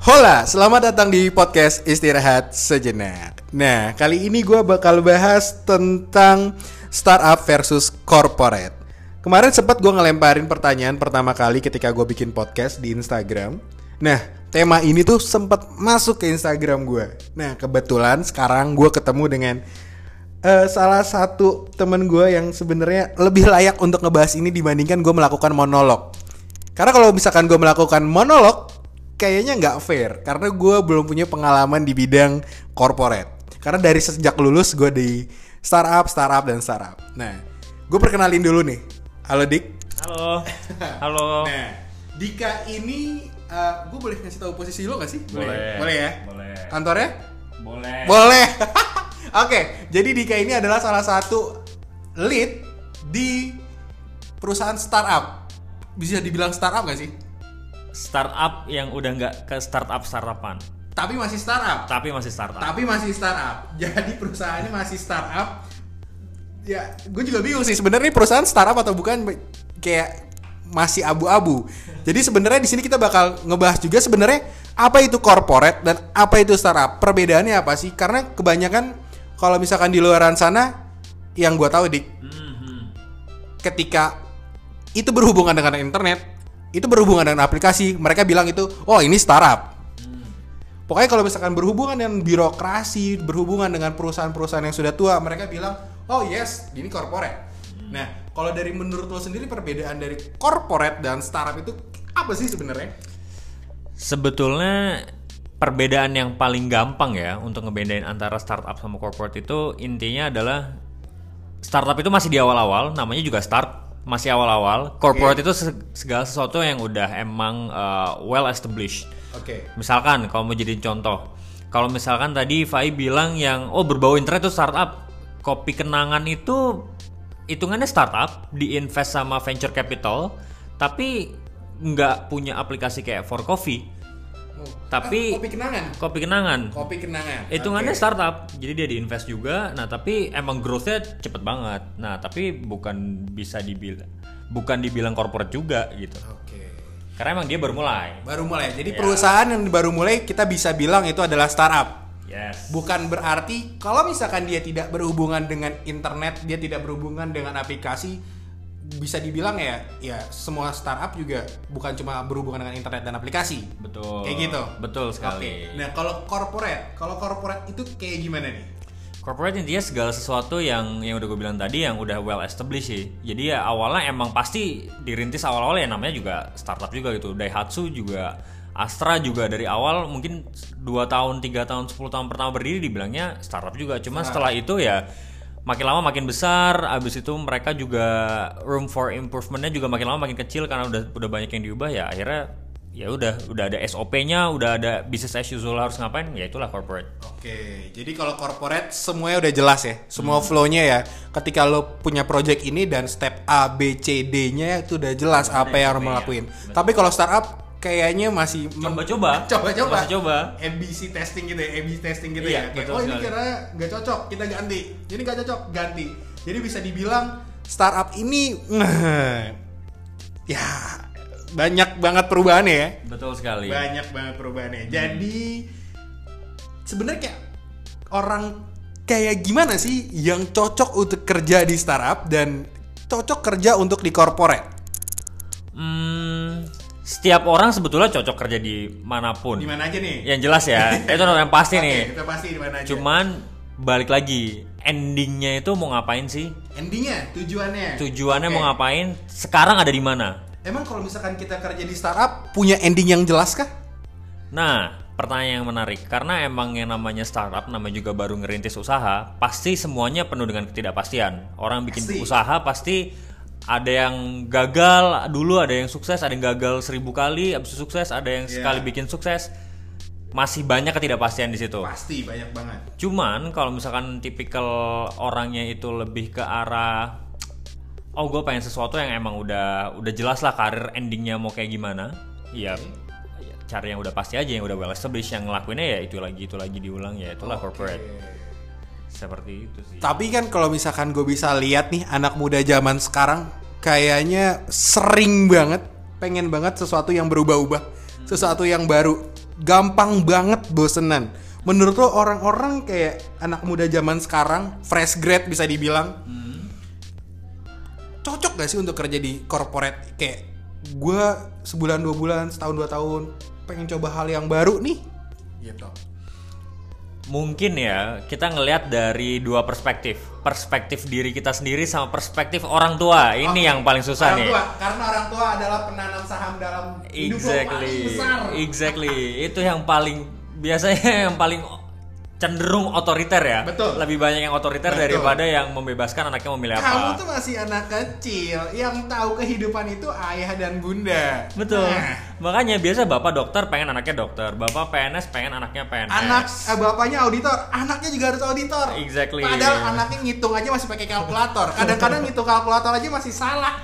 Hola, selamat datang di podcast Istirahat Sejenak. Nah, kali ini gue bakal bahas tentang startup versus corporate. Kemarin sempat gue ngelemparin pertanyaan pertama kali ketika gue bikin podcast di Instagram. Nah, tema ini tuh sempat masuk ke Instagram gue. Nah, kebetulan sekarang gue ketemu dengan eh, salah satu temen gue yang sebenarnya lebih layak untuk ngebahas ini dibandingkan gue melakukan monolog. Karena kalau misalkan gue melakukan monolog, kayaknya nggak fair karena gue belum punya pengalaman di bidang corporate. Karena dari sejak lulus gue di startup, startup dan startup. Nah, gue perkenalin dulu nih. Halo Dik. Halo. Halo. Nah, Dika ini, gue boleh ngasih tahu posisi lo gak sih? Boleh. Boleh ya. Boleh. Kantornya? Boleh. Boleh. Oke, jadi Dika ini adalah salah satu lead di perusahaan startup. Bisa dibilang startup gak sih? Startup yang udah nggak ke startup startupan, Tapi masih startup. tapi masih startup. Tapi masih startup. Jadi perusahaannya masih startup. Ya, gue juga bingung sih sebenarnya perusahaan startup atau bukan kayak masih abu-abu. Jadi sebenarnya di sini kita bakal ngebahas juga sebenarnya apa itu corporate dan apa itu startup. Perbedaannya apa sih? Karena kebanyakan kalau misalkan di luaran sana yang gue tahu dik Mhm. ketika itu berhubungan dengan internet, itu berhubungan dengan aplikasi, mereka bilang itu, oh ini startup. Pokoknya kalau misalkan berhubungan dengan birokrasi, berhubungan dengan perusahaan-perusahaan yang sudah tua, mereka bilang, oh yes, ini corporate. Nah, kalau dari menurut lo sendiri perbedaan dari corporate dan startup itu apa sih sebenarnya? Sebetulnya perbedaan yang paling gampang ya untuk ngebedain antara startup sama corporate itu intinya adalah startup itu masih di awal-awal, namanya juga start, masih awal-awal. Corporate itu se- segala sesuatu yang udah emang uh, well established. Oke. Misalkan kalau mau jadi contoh, kalau misalkan tadi Fai bilang yang oh berbau internet itu startup, kopi kenangan itu hitungannya startup, diinvest sama venture capital, tapi nggak punya aplikasi kayak for coffee, Tapi- Ah, kopi kenangan. kopi kenangan. Kopi kenangan. Hitungannya Oke. startup, jadi dia diinvest juga. Nah tapi emang growth-nya cepet banget. Nah tapi bukan bisa dibilang, bukan dibilang corporate juga gitu. Oke. Karena emang dia baru mulai. Baru mulai. Jadi Ya. perusahaan yang baru mulai kita bisa bilang itu adalah startup. Yes. Bukan berarti kalau misalkan dia tidak berhubungan dengan internet, dia tidak berhubungan dengan aplikasi, bisa dibilang ya, ya semua startup juga bukan cuma berhubungan dengan internet dan aplikasi. Betul. Kayak gitu. Betul sekali. Nah kalau corporate, kalau corporate itu kayak gimana nih? Corporate intinya segala sesuatu yang yang udah gue bilang tadi yang udah well established sih. Jadi ya awalnya emang pasti dirintis awal-awal ya namanya juga startup juga gitu. Daihatsu juga Astra juga dari awal mungkin 2 tahun, 3 tahun, 10 tahun pertama berdiri dibilangnya startup juga. Cuma setelah itu ya makin lama makin besar, abis itu mereka juga room for improvementnya juga makin lama makin kecil karena udah udah banyak yang diubah ya akhirnya ya udah udah ada SOP-nya, udah ada business as usual harus ngapain ya itulah corporate. Oke, jadi kalau corporate semuanya udah jelas ya, semua flow-nya ya. Ketika lo punya project ini dan step A, B, C, D-nya itu udah jelas apa yang harus ngelakuin. Tapi kalau startup kayaknya masih Coba-coba. coba-coba, coba. ABC testing gitu ya, ABC testing gitu Iya, ya. Kayak, oh ini kira nggak cocok, kita ganti. Jadi nggak cocok, ganti. Jadi bisa dibilang startup ini, ya banyak banget perubahannya ya Betul sekali. banyak banget perubahannya. Jadi sebenarnya kayak orang kayak gimana sih yang cocok untuk kerja di startup dan cocok kerja untuk di corporate? Hmm, setiap orang sebetulnya cocok kerja di mana pun. Di mana aja nih? Yang jelas ya, itu yang pasti Oke, nih. Kita pasti di mana aja. Cuman balik lagi, endingnya itu mau ngapain sih? endingnya, tujuannya. Tujuannya Oke. mau ngapain? Sekarang ada di mana? Emang kalau misalkan kita kerja di startup punya ending yang jelas kah? Nah, pertanyaan yang menarik karena emang yang namanya startup namanya juga baru ngerintis usaha, pasti semuanya penuh dengan ketidakpastian. Orang bikin Pasti. usaha pasti ada yang gagal dulu, ada yang sukses, ada yang gagal seribu kali, abis itu sukses, ada yang Iya. sekali bikin sukses. Masih banyak ketidakpastian di situ. Pasti banyak banget. Cuman kalau misalkan tipikal orangnya itu lebih ke arah oh gue pengen sesuatu yang emang udah udah jelas lah karir endingnya mau kayak gimana. Iya. ya, Cari yang udah pasti aja yang udah well established yang ngelakuinnya ya itu lagi itu lagi diulang ya itulah corporate. Seperti itu sih. Tapi kan kalau misalkan gue bisa lihat nih anak muda zaman sekarang kayaknya sering banget pengen banget sesuatu yang berubah-ubah, sesuatu yang baru. gampang banget bosenan. Menurut lo orang-orang kayak anak muda zaman sekarang, fresh grad bisa dibilang, cocok gak sih untuk kerja di corporate? Kayak gue sebulan dua bulan, setahun dua tahun, pengen coba hal yang baru nih, gitu. Mungkin ya kita ngelihat dari dua perspektif, perspektif diri kita sendiri sama perspektif orang tua. Ini Oke. yang paling susah orang nih. Tua, karena orang tua adalah penanam saham dalam hidup lo paling Exactly, besar. exactly. Itu yang paling biasanya yang paling cenderung otoriter ya. Betul. Lebih banyak yang otoriter Betul. daripada yang membebaskan anaknya memilih apa. Kamu tuh masih anak kecil yang tahu kehidupan itu ayah dan bunda. Betul. Nah, Makanya biasa bapak dokter pengen anaknya dokter, bapak PNS pengen anaknya PNS. anak eh, bapaknya auditor, anaknya juga harus auditor. Exactly. Padahal anaknya ngitung aja masih pakai kalkulator. Kadang-kadang ngitung kalkulator aja masih salah.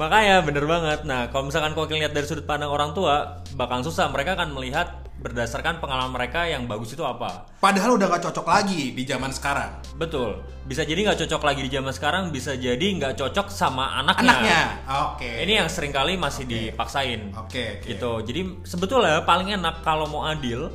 Makanya bener banget. Nah, kalau misalkan kau lihat dari sudut pandang orang tua, bakal susah. Mereka akan melihat berdasarkan pengalaman mereka yang bagus itu apa. Padahal udah gak cocok lagi di zaman sekarang. Betul. Bisa jadi nggak cocok lagi di zaman sekarang, bisa jadi nggak cocok sama anaknya. Anaknya. Oke. Ini yang sering kali masih dipaksain. Oke, oke. Gitu. Jadi sebetulnya paling enak kalau mau adil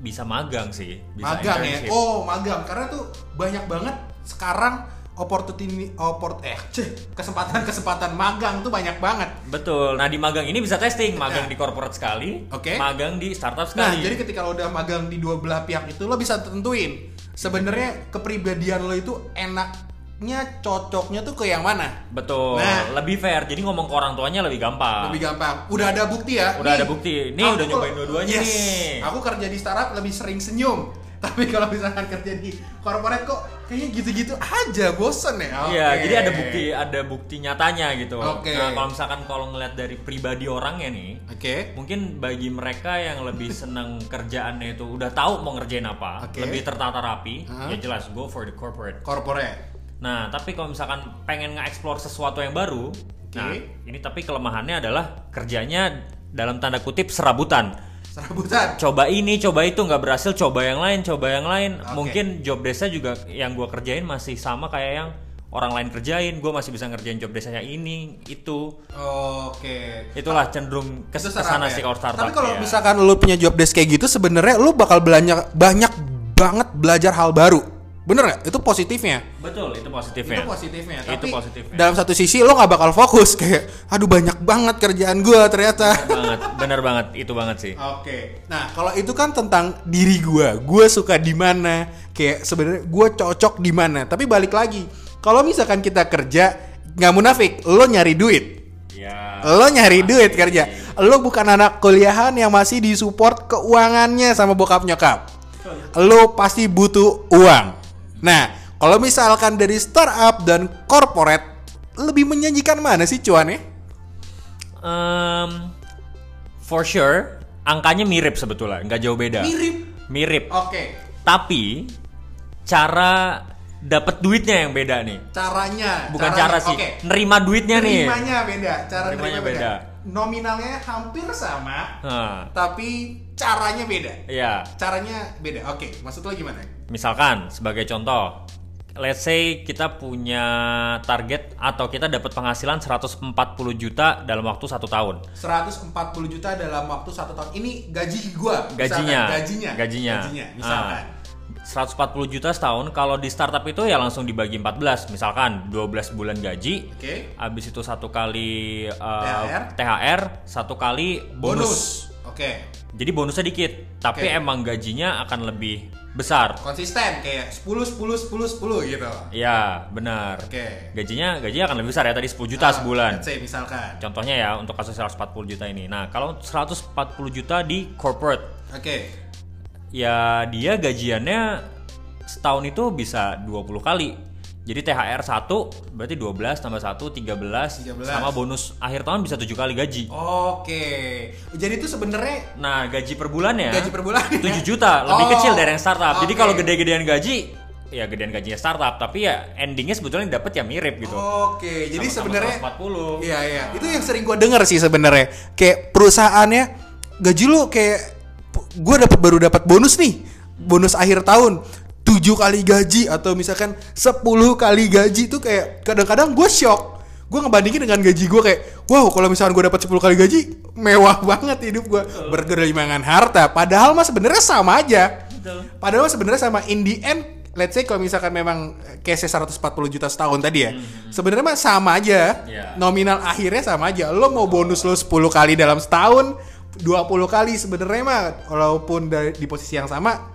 bisa magang sih. Bisa magang ya. Oh, magang. Karena tuh banyak banget sekarang opportunity oport eh ceh, kesempatan-kesempatan magang tuh banyak banget. Betul. Nah di magang ini bisa testing, magang Nah. di corporate sekali, Oke. magang di startup Nah, sekali. jadi ketika lo udah magang di dua belah pihak itu lo bisa tentuin sebenarnya kepribadian lo itu enaknya cocoknya tuh ke yang mana. Betul. Nah. Lebih fair. Jadi ngomong ke orang tuanya lebih gampang. Lebih gampang. Udah ada bukti ya. Udah ada bukti. Nih, udah nyobain dua-duanya yes. nih. Aku kerja di startup lebih sering senyum. Tapi kalau misalkan kerja di corporate kok kayaknya gitu-gitu aja bosen ya. Iya, Oke. jadi ada bukti ada bukti nyatanya gitu. Oke. Nah, kalau misalkan kalau ngeliat dari pribadi orangnya nih, Oke. mungkin bagi mereka yang lebih seneng kerjaannya itu udah tahu mau ngerjain apa, Oke. lebih tertata rapi, Hah? ya jelas go for the corporate. Corporate. Nah, tapi kalau misalkan pengen nge-explore sesuatu yang baru, nah ini tapi kelemahannya adalah kerjanya dalam tanda kutip serabutan. Serabutan. Coba ini, coba itu nggak berhasil, coba yang lain, coba yang lain. Oke. Mungkin job desk juga yang gua kerjain masih sama kayak yang orang lain kerjain. Gue masih bisa ngerjain job desknya ini, itu. Oke. Itulah cenderung kes Itu ke sana ya. sih kalau startup. Tapi kalau ya. misalkan lu punya job desk kayak gitu sebenarnya lu bakal belanja banyak banget belajar hal baru. Bener nggak? Itu positifnya. betul itu positifnya. Itu positifnya. Itu Tapi positifnya. dalam satu sisi lo nggak bakal fokus kayak, aduh banyak banget kerjaan gua ternyata. banget, bener banget, itu banget sih. Oke. Nah, kalau itu kan tentang diri gua. Gua suka di mana? Kayak sebenarnya gua cocok di mana. Tapi balik lagi, kalau misalkan kita kerja nggak munafik, lo nyari duit. Ya. Lo nyari duit kerja. Lo bukan anak kuliahan yang masih disupport keuangannya sama bokap nyokap. Lo pasti butuh uang. Nah, kalau misalkan dari startup dan corporate lebih menjanjikan mana sih cuannya? Em, for sure, angkanya mirip sebetulnya, nggak jauh beda. Mirip. Mirip. Oke. Tapi cara dapat duitnya yang beda nih. Caranya. Bukan caranya, cara sih, Oke. nerima duitnya nih. Nerimanya beda, cara Nerimanya beda. beda. Nominalnya hampir sama, Nah, tapi caranya beda. ya, Caranya beda. Oke, maksud lo gimana? Misalkan sebagai contoh, let's say kita punya target atau kita dapat penghasilan 140 juta dalam waktu satu tahun. 140 juta dalam waktu satu tahun. Ini gaji gua. misalkan. Gajinya, Gajinya. gajinya, Gajinya, misalkan. Ah, 140 juta setahun kalau di startup itu ya langsung dibagi 14 misalkan 12 bulan gaji Oke. habis itu satu kali uh, THR? THR satu kali bonus. Bonus. Oke. jadi bonusnya dikit tapi Oke. emang gajinya akan lebih besar Konsisten kayak 10 10 10 10 gitu. ya benar Oke. gajinya gajinya akan lebih besar ya tadi 10 juta Ah, sebulan say misalkan. contohnya ya untuk kasus 140 juta ini nah kalau 140 juta di corporate Oke. ya dia gajiannya setahun itu bisa 20 kali. Jadi THR 1 berarti 12 tambah 1 13, 13. sama bonus akhir tahun bisa 7 kali gaji. Oke. Jadi itu sebenarnya Nah, gaji per bulannya gaji per bulan 7 juta, lebih Oh, kecil dari yang startup. Jadi oke. kalau gede-gedean gaji ya gedean gajinya startup, tapi ya endingnya sebetulnya yang dapet ya mirip gitu. Oke, jadi sebenarnya 140. Iya iya, itu yang sering gue denger sih sebenarnya. Kayak perusahaannya gaji lu kayak gue dapat baru dapat bonus nih, bonus akhir tahun. 7 kali gaji atau misalkan 10 kali gaji tuh kayak kadang-kadang gue shock. gue ngebandingin dengan gaji gue kayak wow kalau misalnya gue dapat 10 kali gaji mewah banget hidup gue bergelimangan harta. Padahal mah sebenarnya sama aja. Padahal mah sebenarnya sama. In the end let's say kalau misalkan memang case 140 juta setahun tadi ya sebenarnya mah sama aja. Iya. nominal akhirnya sama aja. Lo mau bonus lo 10 kali dalam setahun 20 kali sebenarnya mah walaupun dari, di posisi yang sama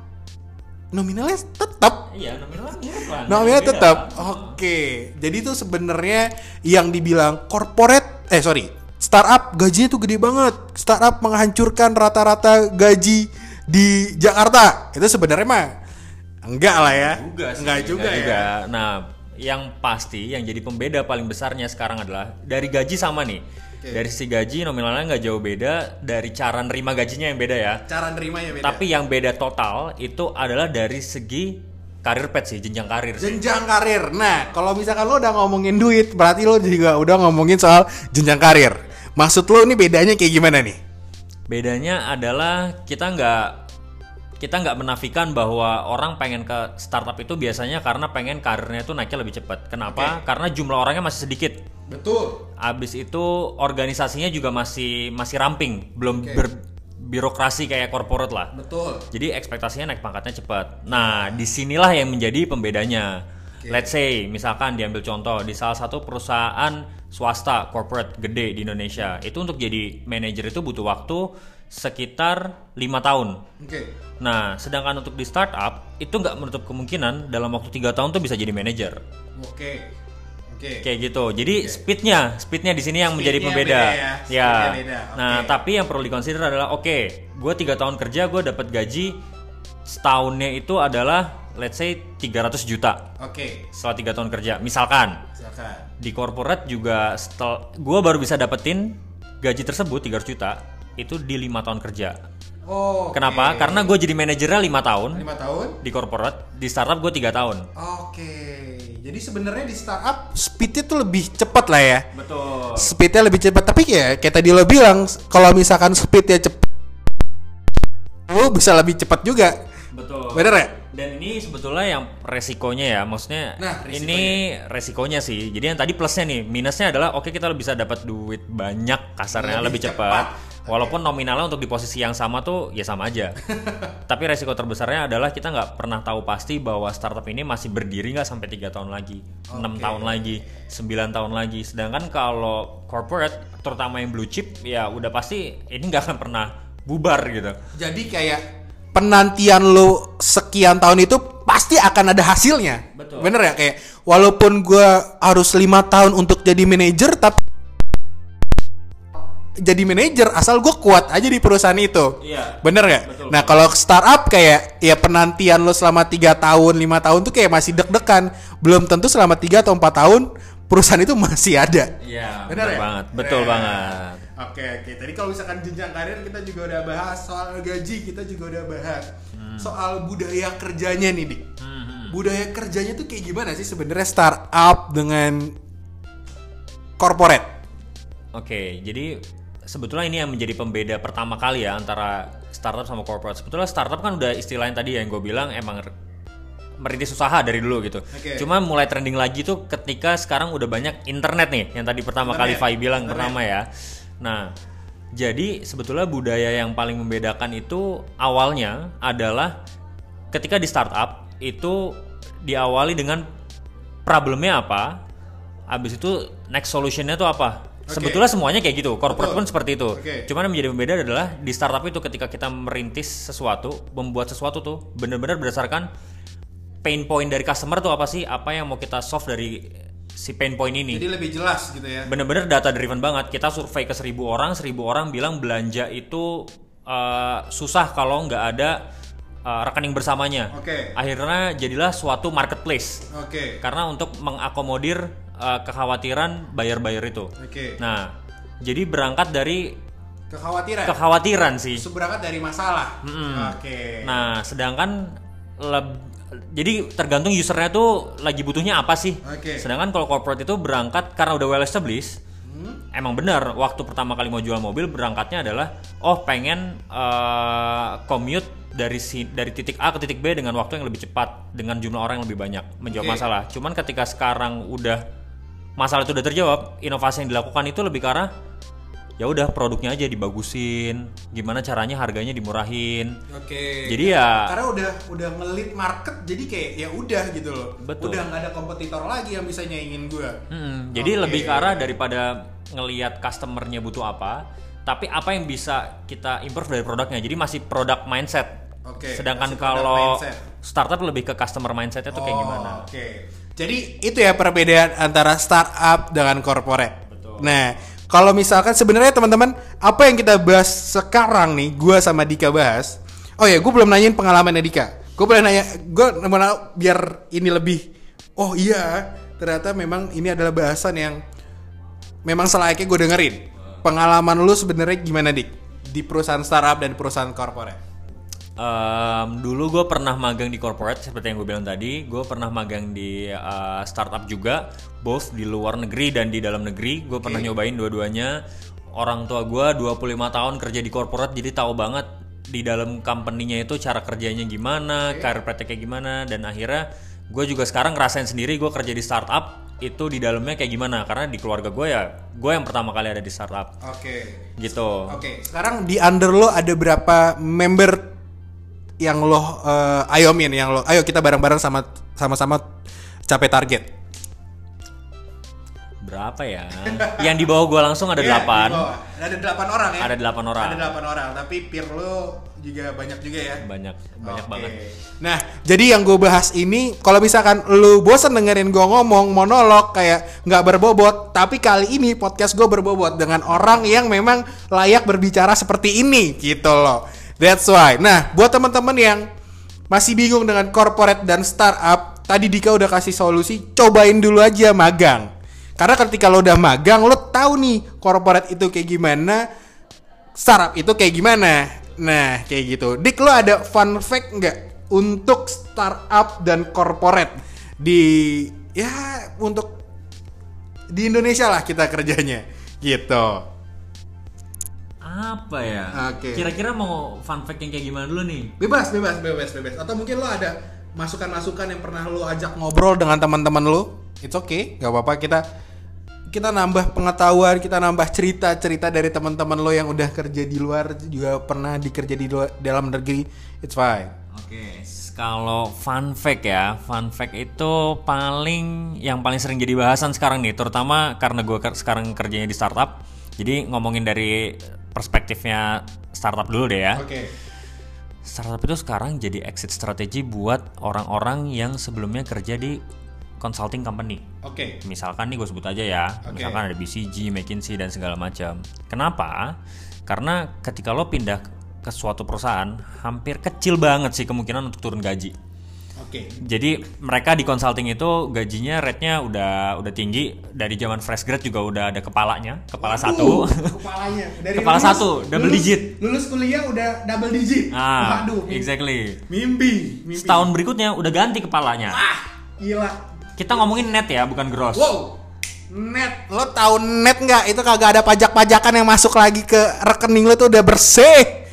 nominalnya tetap Iya, nominalnya lah. Nominalnya tetap. Oke. Jadi itu sebenarnya yang dibilang corporate eh sorry, startup gajinya tuh gede banget. Startup menghancurkan rata-rata gaji di Jakarta. Itu sebenarnya mah enggak lah ya. juga sih, enggak juga ya. Nah, yang pasti yang jadi pembeda paling besarnya sekarang adalah dari gaji sama nih. Dari si gaji nominalnya nggak jauh beda, dari cara nerima gajinya yang beda ya. Cara nerimanya beda. Tapi yang beda total itu adalah dari segi karir pet sih, jenjang karir sih. jenjang karir. Nah, kalau misalkan lo udah ngomongin duit, berarti lo juga udah ngomongin soal jenjang karir. Maksud lo ini bedanya kayak gimana nih? Bedanya adalah kita nggak kita nggak menafikan bahwa orang pengen ke startup itu biasanya karena pengen karirnya itu naiknya lebih cepat. Kenapa? Karena jumlah orangnya masih sedikit. Betul. Abis itu organisasinya juga masih masih ramping, belum Oke. berbirokrasi kayak corporate lah. Betul. Jadi ekspektasinya naik pangkatnya cepat. Nah, di sinilah yang menjadi pembedanya. Let's say, misalkan diambil contoh di salah satu perusahaan swasta corporate gede di Indonesia, itu untuk jadi manajer itu butuh waktu sekitar lima tahun. Oke. Nah, sedangkan untuk di startup itu nggak menutup kemungkinan dalam waktu tiga tahun tuh bisa jadi manajer. Oke. Oke. Kayak gitu. Jadi speednya, speednya di sini yang menjadi pembeda. beda ya, speednya beda, Nah, oke. tapi yang perlu dikonsider adalah, oke, gue tiga tahun kerja, gue dapat gaji setahunnya itu adalah, let's say 300 juta Oke. setelah tiga tahun kerja. Misalkan Silakan. di corporate juga setel, gue baru bisa dapetin gaji tersebut 300 juta itu di lima tahun kerja. Oh. Kenapa? Karena gue jadi manajernya lima tahun lima tahun. di corporate, di startup gue tiga tahun. Oke. Jadi sebenarnya di startup speednya tuh lebih cepat lah ya. Betul. Speednya lebih cepat. Tapi ya kayak tadi lo bilang, kalau misalkan speednya cepat, lo bisa lebih cepat juga. Betul. Bener ya? Dan ini sebetulnya yang resikonya ya, maksudnya Nah, resikonya. ini resikonya sih. Jadi yang tadi plusnya nih, minusnya adalah oke kita bisa dapat duit banyak kasarnya Lebih lebih, cepat. cepat. Walaupun nominalnya untuk di posisi yang sama tuh ya sama aja. Tapi resiko terbesarnya adalah kita nggak pernah tahu pasti bahwa startup ini masih berdiri nggak sampai tiga tahun lagi, enam Oke. tahun lagi, 9 tahun lagi. Sedangkan kalau corporate, terutama yang blue chip, ya udah pasti ini nggak akan pernah bubar gitu. Jadi kayak penantian lo sekian tahun itu pasti akan ada hasilnya. Betul. Bener ya kayak walaupun gua harus lima tahun untuk jadi manajer tapi jadi manajer asal gue kuat aja di perusahaan itu. Iya. Bener nggak? Betul, Nah kalau startup kayak ya penantian lo selama tiga tahun lima tahun tuh kayak masih deg-degan. Belum tentu selama tiga atau empat tahun perusahaan itu masih ada. Iya, bener ya? banget, betul Keren. banget. Oke oke. Tadi kalau misalkan jenjang karir kita juga udah bahas soal gaji kita juga udah bahas soal budaya kerjanya nih dik. Hmm, Budaya kerjanya tuh kayak gimana sih sebenarnya startup dengan corporate? Oke, jadi sebetulnya ini yang menjadi pembeda pertama kali ya antara startup sama corporate. Sebetulnya startup kan udah istilahnya tadi yang gue bilang emang merintis usaha dari dulu gitu. Oke. Cuma mulai trending lagi tuh ketika sekarang udah banyak internet nih yang tadi pertama kali Internet. Fai bilang Internet. pertama ya. Nah, jadi sebetulnya budaya yang paling membedakan itu awalnya adalah ketika di startup itu diawali dengan problemnya apa, habis itu next solutionnya tuh apa. Oke. Sebetulnya semuanya kayak gitu, corporate Betul. pun seperti itu. Oke. Cuman yang menjadi pembeda adalah di startup itu ketika kita merintis sesuatu, membuat sesuatu tuh benar-benar berdasarkan pain point dari customer tuh apa sih, apa yang mau kita solve dari si pain point ini Jadi lebih jelas gitu ya. bener-bener data driven banget kita survei ke seribu orang seribu orang bilang belanja itu uh, susah kalau nggak ada uh, rekening bersamanya Oke. akhirnya jadilah suatu marketplace Oke. karena untuk mengakomodir uh, kekhawatiran bayar-bayar itu Oke. nah jadi berangkat dari Kekhawatiran. kekhawatiran sih berangkat dari masalah. Oke. nah sedangkan leb- jadi tergantung usernya tuh lagi butuhnya apa sih Oke. sedangkan kalau corporate itu berangkat karena udah well established emang benar waktu pertama kali mau jual mobil berangkatnya adalah oh pengen eh, commute dari si dari titik A ke titik B dengan waktu yang lebih cepat dengan jumlah orang yang lebih banyak menjawab Oke. masalah cuman ketika sekarang udah masalah itu udah terjawab, inovasi yang dilakukan itu lebih arah ya udah produknya aja dibagusin, gimana caranya harganya dimurahin. Oke. Jadi ya Karena udah udah ngelit market jadi kayak ya udah gitu loh. Betul. Udah nggak ada kompetitor lagi yang bisa nyaingin gua. Mm-mm, jadi Oke. lebih ke arah daripada ngelihat customernya butuh apa, tapi apa yang bisa kita improve dari produknya. Jadi masih product mindset. Oke, Sedangkan masih product kalau mindset. startup lebih ke customer mindsetnya tuh kayak Oh, gimana? Oke. Jadi itu ya perbedaan antara startup dengan corporate. Betul. Nah, kalau misalkan sebenarnya teman-teman apa yang kita bahas sekarang nih, gua sama Dika bahas. Oh ya, gue belum nanyain pengalaman Dika. Gue boleh nanya, gue biar ini lebih. Oh iya, ternyata memang ini adalah bahasan yang memang selayaknya gue dengerin. Pengalaman lu sebenarnya gimana dik di perusahaan startup dan perusahaan corporate? Em, dulu gue pernah magang di corporate seperti yang gue bilang tadi. Gue pernah magang di uh, startup juga, both di luar negeri dan di dalam negeri. Gue pernah nyobain dua-duanya. Orang tua gue 25 tahun kerja di corporate, jadi tahu banget di dalam company-nya itu cara kerjanya gimana, karir prakteknya gimana, dan akhirnya gue juga sekarang ngerasain sendiri gue kerja di startup itu di dalamnya kayak gimana karena di keluarga gue ya gue yang pertama kali ada di startup Oke. gitu Oke, sekarang di under lo ada berapa member yang lo eh, ayomin yang lo ayo kita bareng-bareng sama sama-sama capai target. berapa ya yang di bawah gue langsung ada Iya, delapan bawah. Ada delapan orang ya. Ada delapan orang. Ada delapan orang, tapi peer lo juga banyak juga ya. banyak banyak Oke. banget Nah, jadi yang gue bahas ini, kalau misalkan lu bosan dengerin gue ngomong monolog kayak nggak berbobot, tapi kali ini podcast gue berbobot dengan orang yang memang layak berbicara seperti ini, gitu loh. That's why. Nah, buat teman-teman yang masih bingung dengan corporate dan startup, tadi Dika udah kasih solusi, cobain dulu aja magang. Karena ketika lo udah magang, lo tahu nih corporate itu kayak gimana, startup itu kayak gimana. Nah, kayak gitu. Dik, lo ada fun fact nggak untuk startup dan corporate di ya untuk di Indonesia lah kita kerjanya gitu. Apa ya Oke. kira-kira mau fun fact yang kayak gimana dulu nih Bebas, bebas, bebas, bebas. Atau mungkin lo ada masukan-masukan yang pernah lo ajak ngobrol dengan teman-teman lo. It's okay, nggak apa-apa kita kita nambah pengetahuan, kita nambah cerita-cerita dari teman-teman lo yang udah kerja di luar juga pernah dikerja di luar, dalam negeri. It's fine. Oke, kalau fun fact ya, fun fact itu paling yang paling sering jadi bahasan sekarang nih, terutama karena gue sekarang kerjanya di startup. Jadi ngomongin dari perspektifnya startup dulu deh ya. Oke. Startup itu sekarang jadi exit strategi buat orang-orang yang sebelumnya kerja di consulting company. Oke. Misalkan nih gue sebut aja ya, Oke. misalkan ada BCG, McKinsey dan segala macam. Kenapa? Karena ketika lo pindah ke suatu perusahaan, hampir kecil banget sih kemungkinan untuk turun gaji. Oke. Jadi mereka di consulting itu gajinya rate-nya udah udah tinggi dari zaman fresh grad juga udah ada kepalanya, kepala satu. Kepalanya. Dari Kepala satu, double lulus- digit. Lulus kuliah udah double digit. ah, Waduh. mimpi- exactly. Mimpi, mimpi. Setahun berikutnya udah ganti kepalanya. Ah, gila. Kita ngomongin net ya, bukan gross. Wow. Net, lo tahu net nggak? Itu kagak ada pajak-pajakan yang masuk lagi ke rekening lo tuh udah bersih.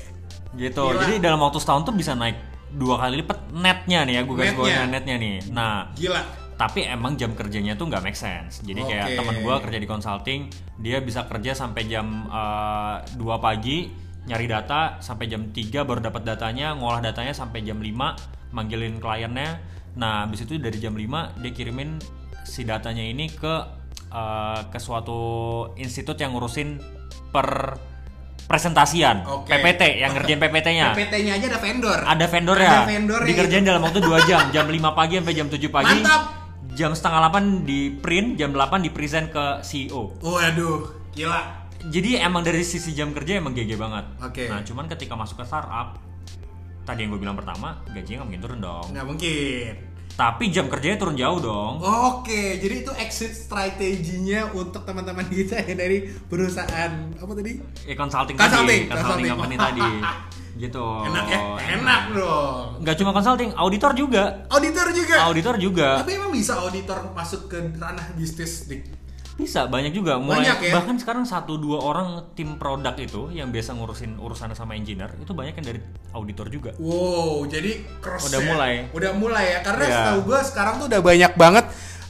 Gitu. Gila. Jadi dalam waktu setahun tuh bisa naik dua kali lipat netnya nih ya, gue garis Netnya. netnya nih. Nah, Gila. tapi emang jam kerjanya tuh nggak make sense. Jadi kayak Oke. teman gue kerja di consulting, dia bisa kerja sampai jam 2 pagi, nyari data sampai jam 3 baru dapat datanya, ngolah datanya sampai jam 5, manggilin kliennya. Nah, habis itu dari jam 5 dia kirimin si datanya ini ke eh, ke suatu institut yang ngurusin per presentasian Oke. PPT yang ngerjain PPT-nya. PPT-nya aja ada vendor. Ada vendornya. Ada vendornya. Dikerjain dalam waktu 2 jam, jam 5 pagi sampai jam 7 pagi. Mantap. Jam setengah 8 di print, jam 8 di present ke CEO. Waduh, gila. Jadi emang dari sisi jam kerja emang GG banget. Oke. Nah, cuman ketika masuk ke startup, tadi yang gue bilang pertama, gajinya nggak mungkin turun dong. Nggak mungkin. Tapi jam kerjanya turun jauh dong. Oke, jadi itu exit strateginya untuk teman-teman kita ya dari perusahaan apa tadi? Eh consulting, Consulting, tadi, consulting consulting. company tadi. Gitu. Enak ya? Enak dong. Nggak cuma consulting, auditor juga. Auditor juga. Auditor juga. Tapi emang bisa auditor masuk ke ranah bisnis dik? Bisa banyak juga mulai Banyak ya? bahkan sekarang satu dua orang tim produk itu yang biasa ngurusin urusan sama engineer itu banyak yang dari auditor juga. Wow, jadi cross Udah ya. mulai. Udah mulai ya. Karena Iya. setahu gue sekarang tuh udah banyak banget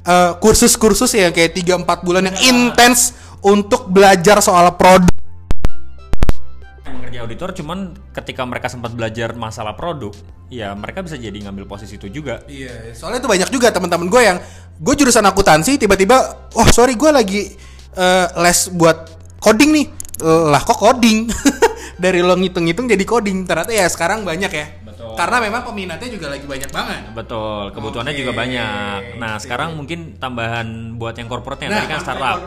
eh, kursus-kursus yang kayak 3-4 bulan Iya. yang intens untuk belajar soal produk. Auditor cuman ketika mereka sempat belajar masalah produk, ya mereka bisa jadi ngambil posisi itu juga. Iya, soalnya itu banyak juga teman-teman gue yang gue jurusan akuntansi tiba-tiba, wah sorry gue lagi eh, les buat coding nih, lah kok coding? Dari lo ngitung-ngitung jadi coding, ternyata ya sekarang banyak ya. Betul. Karena memang peminatnya juga lagi banyak banget. Betul, kebutuhannya Oke, juga banyak. Nah, sekarang mungkin tambahan buat yang corporate-nya tadi kan startup.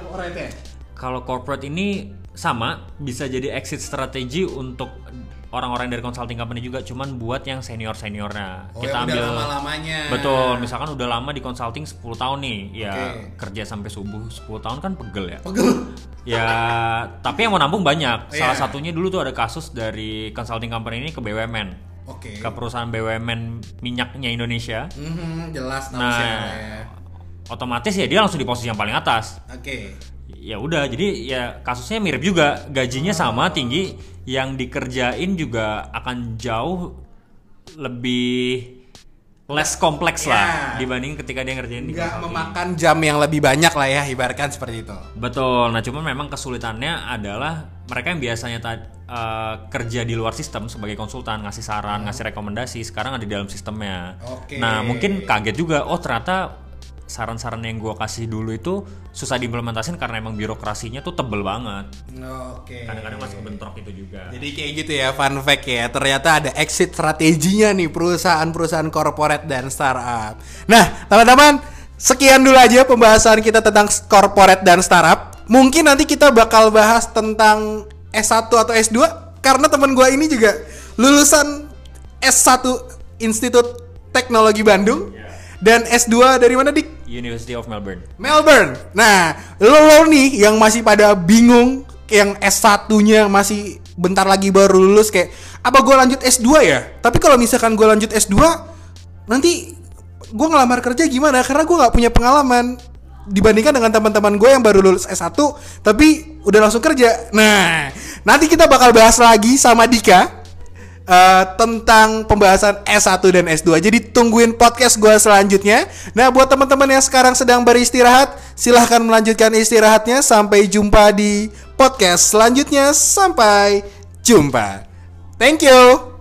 Kalau corporate ini sama bisa jadi exit strategi untuk orang-orang dari consulting company juga cuman buat yang senior-seniornya. Oh, yang udah lama-lamanya. Betul, misalkan udah lama di consulting 10 tahun nih, ya Oke. kerja sampai subuh 10 tahun kan pegel ya. Pegel. Ya, tapi yang mau nabung banyak. Salah Iya. satunya dulu tuh ada kasus dari consulting company ini ke BUMN. Oke. Ke perusahaan BUMN minyaknya Indonesia. Mhm, jelas tahu Nah, ya. otomatis ya dia langsung di posisi yang paling atas. Oke. Ya udah, jadi ya kasusnya mirip juga. Gajinya sama tinggi, yang dikerjain juga akan jauh lebih less kompleks lah Ya. dibanding ketika dia ngerjain di Nggak memakan jam yang lebih banyak lah ya, ibaratkan seperti itu. Betul. Nah, cuman memang kesulitannya adalah mereka yang biasanya eh, kerja di luar sistem sebagai konsultan, ngasih saran, ngasih rekomendasi, sekarang ada di dalam sistemnya. Oke. Nah, mungkin kaget juga, oh ternyata saran-saran yang gua kasih dulu itu susah diimplementasin karena emang birokrasinya tuh tebel banget. Oke. Kadang-kadang masih kebentrok itu juga. Jadi kayak gitu ya fun fact ya Ternyata ada exit strateginya nih Perusahaan-perusahaan corporate dan startup Nah teman-teman Sekian dulu aja pembahasan kita tentang corporate dan startup Mungkin nanti kita bakal bahas tentang S1 atau S2 Karena teman gua ini juga Lulusan S1 Institut Teknologi Bandung Dan S2 dari mana Dik? University of Melbourne. Melbourne. Nah, lo, lo nih yang masih pada bingung, yang S1-nya masih bentar lagi baru lulus kayak apa gue lanjut S2 ya? Tapi kalau misalkan gue lanjut S2, nanti gue ngelamar kerja gimana? Karena gue nggak punya pengalaman dibandingkan dengan teman-teman gue yang baru lulus S1 tapi udah langsung kerja. Nah, nanti kita bakal bahas lagi sama Dika eh, tentang pembahasan S1 dan S2. Jadi tungguin podcast gue selanjutnya. Nah, buat teman-teman yang sekarang sedang beristirahat, silahkan melanjutkan istirahatnya. Sampai jumpa di podcast selanjutnya. Sampai jumpa. Thank you.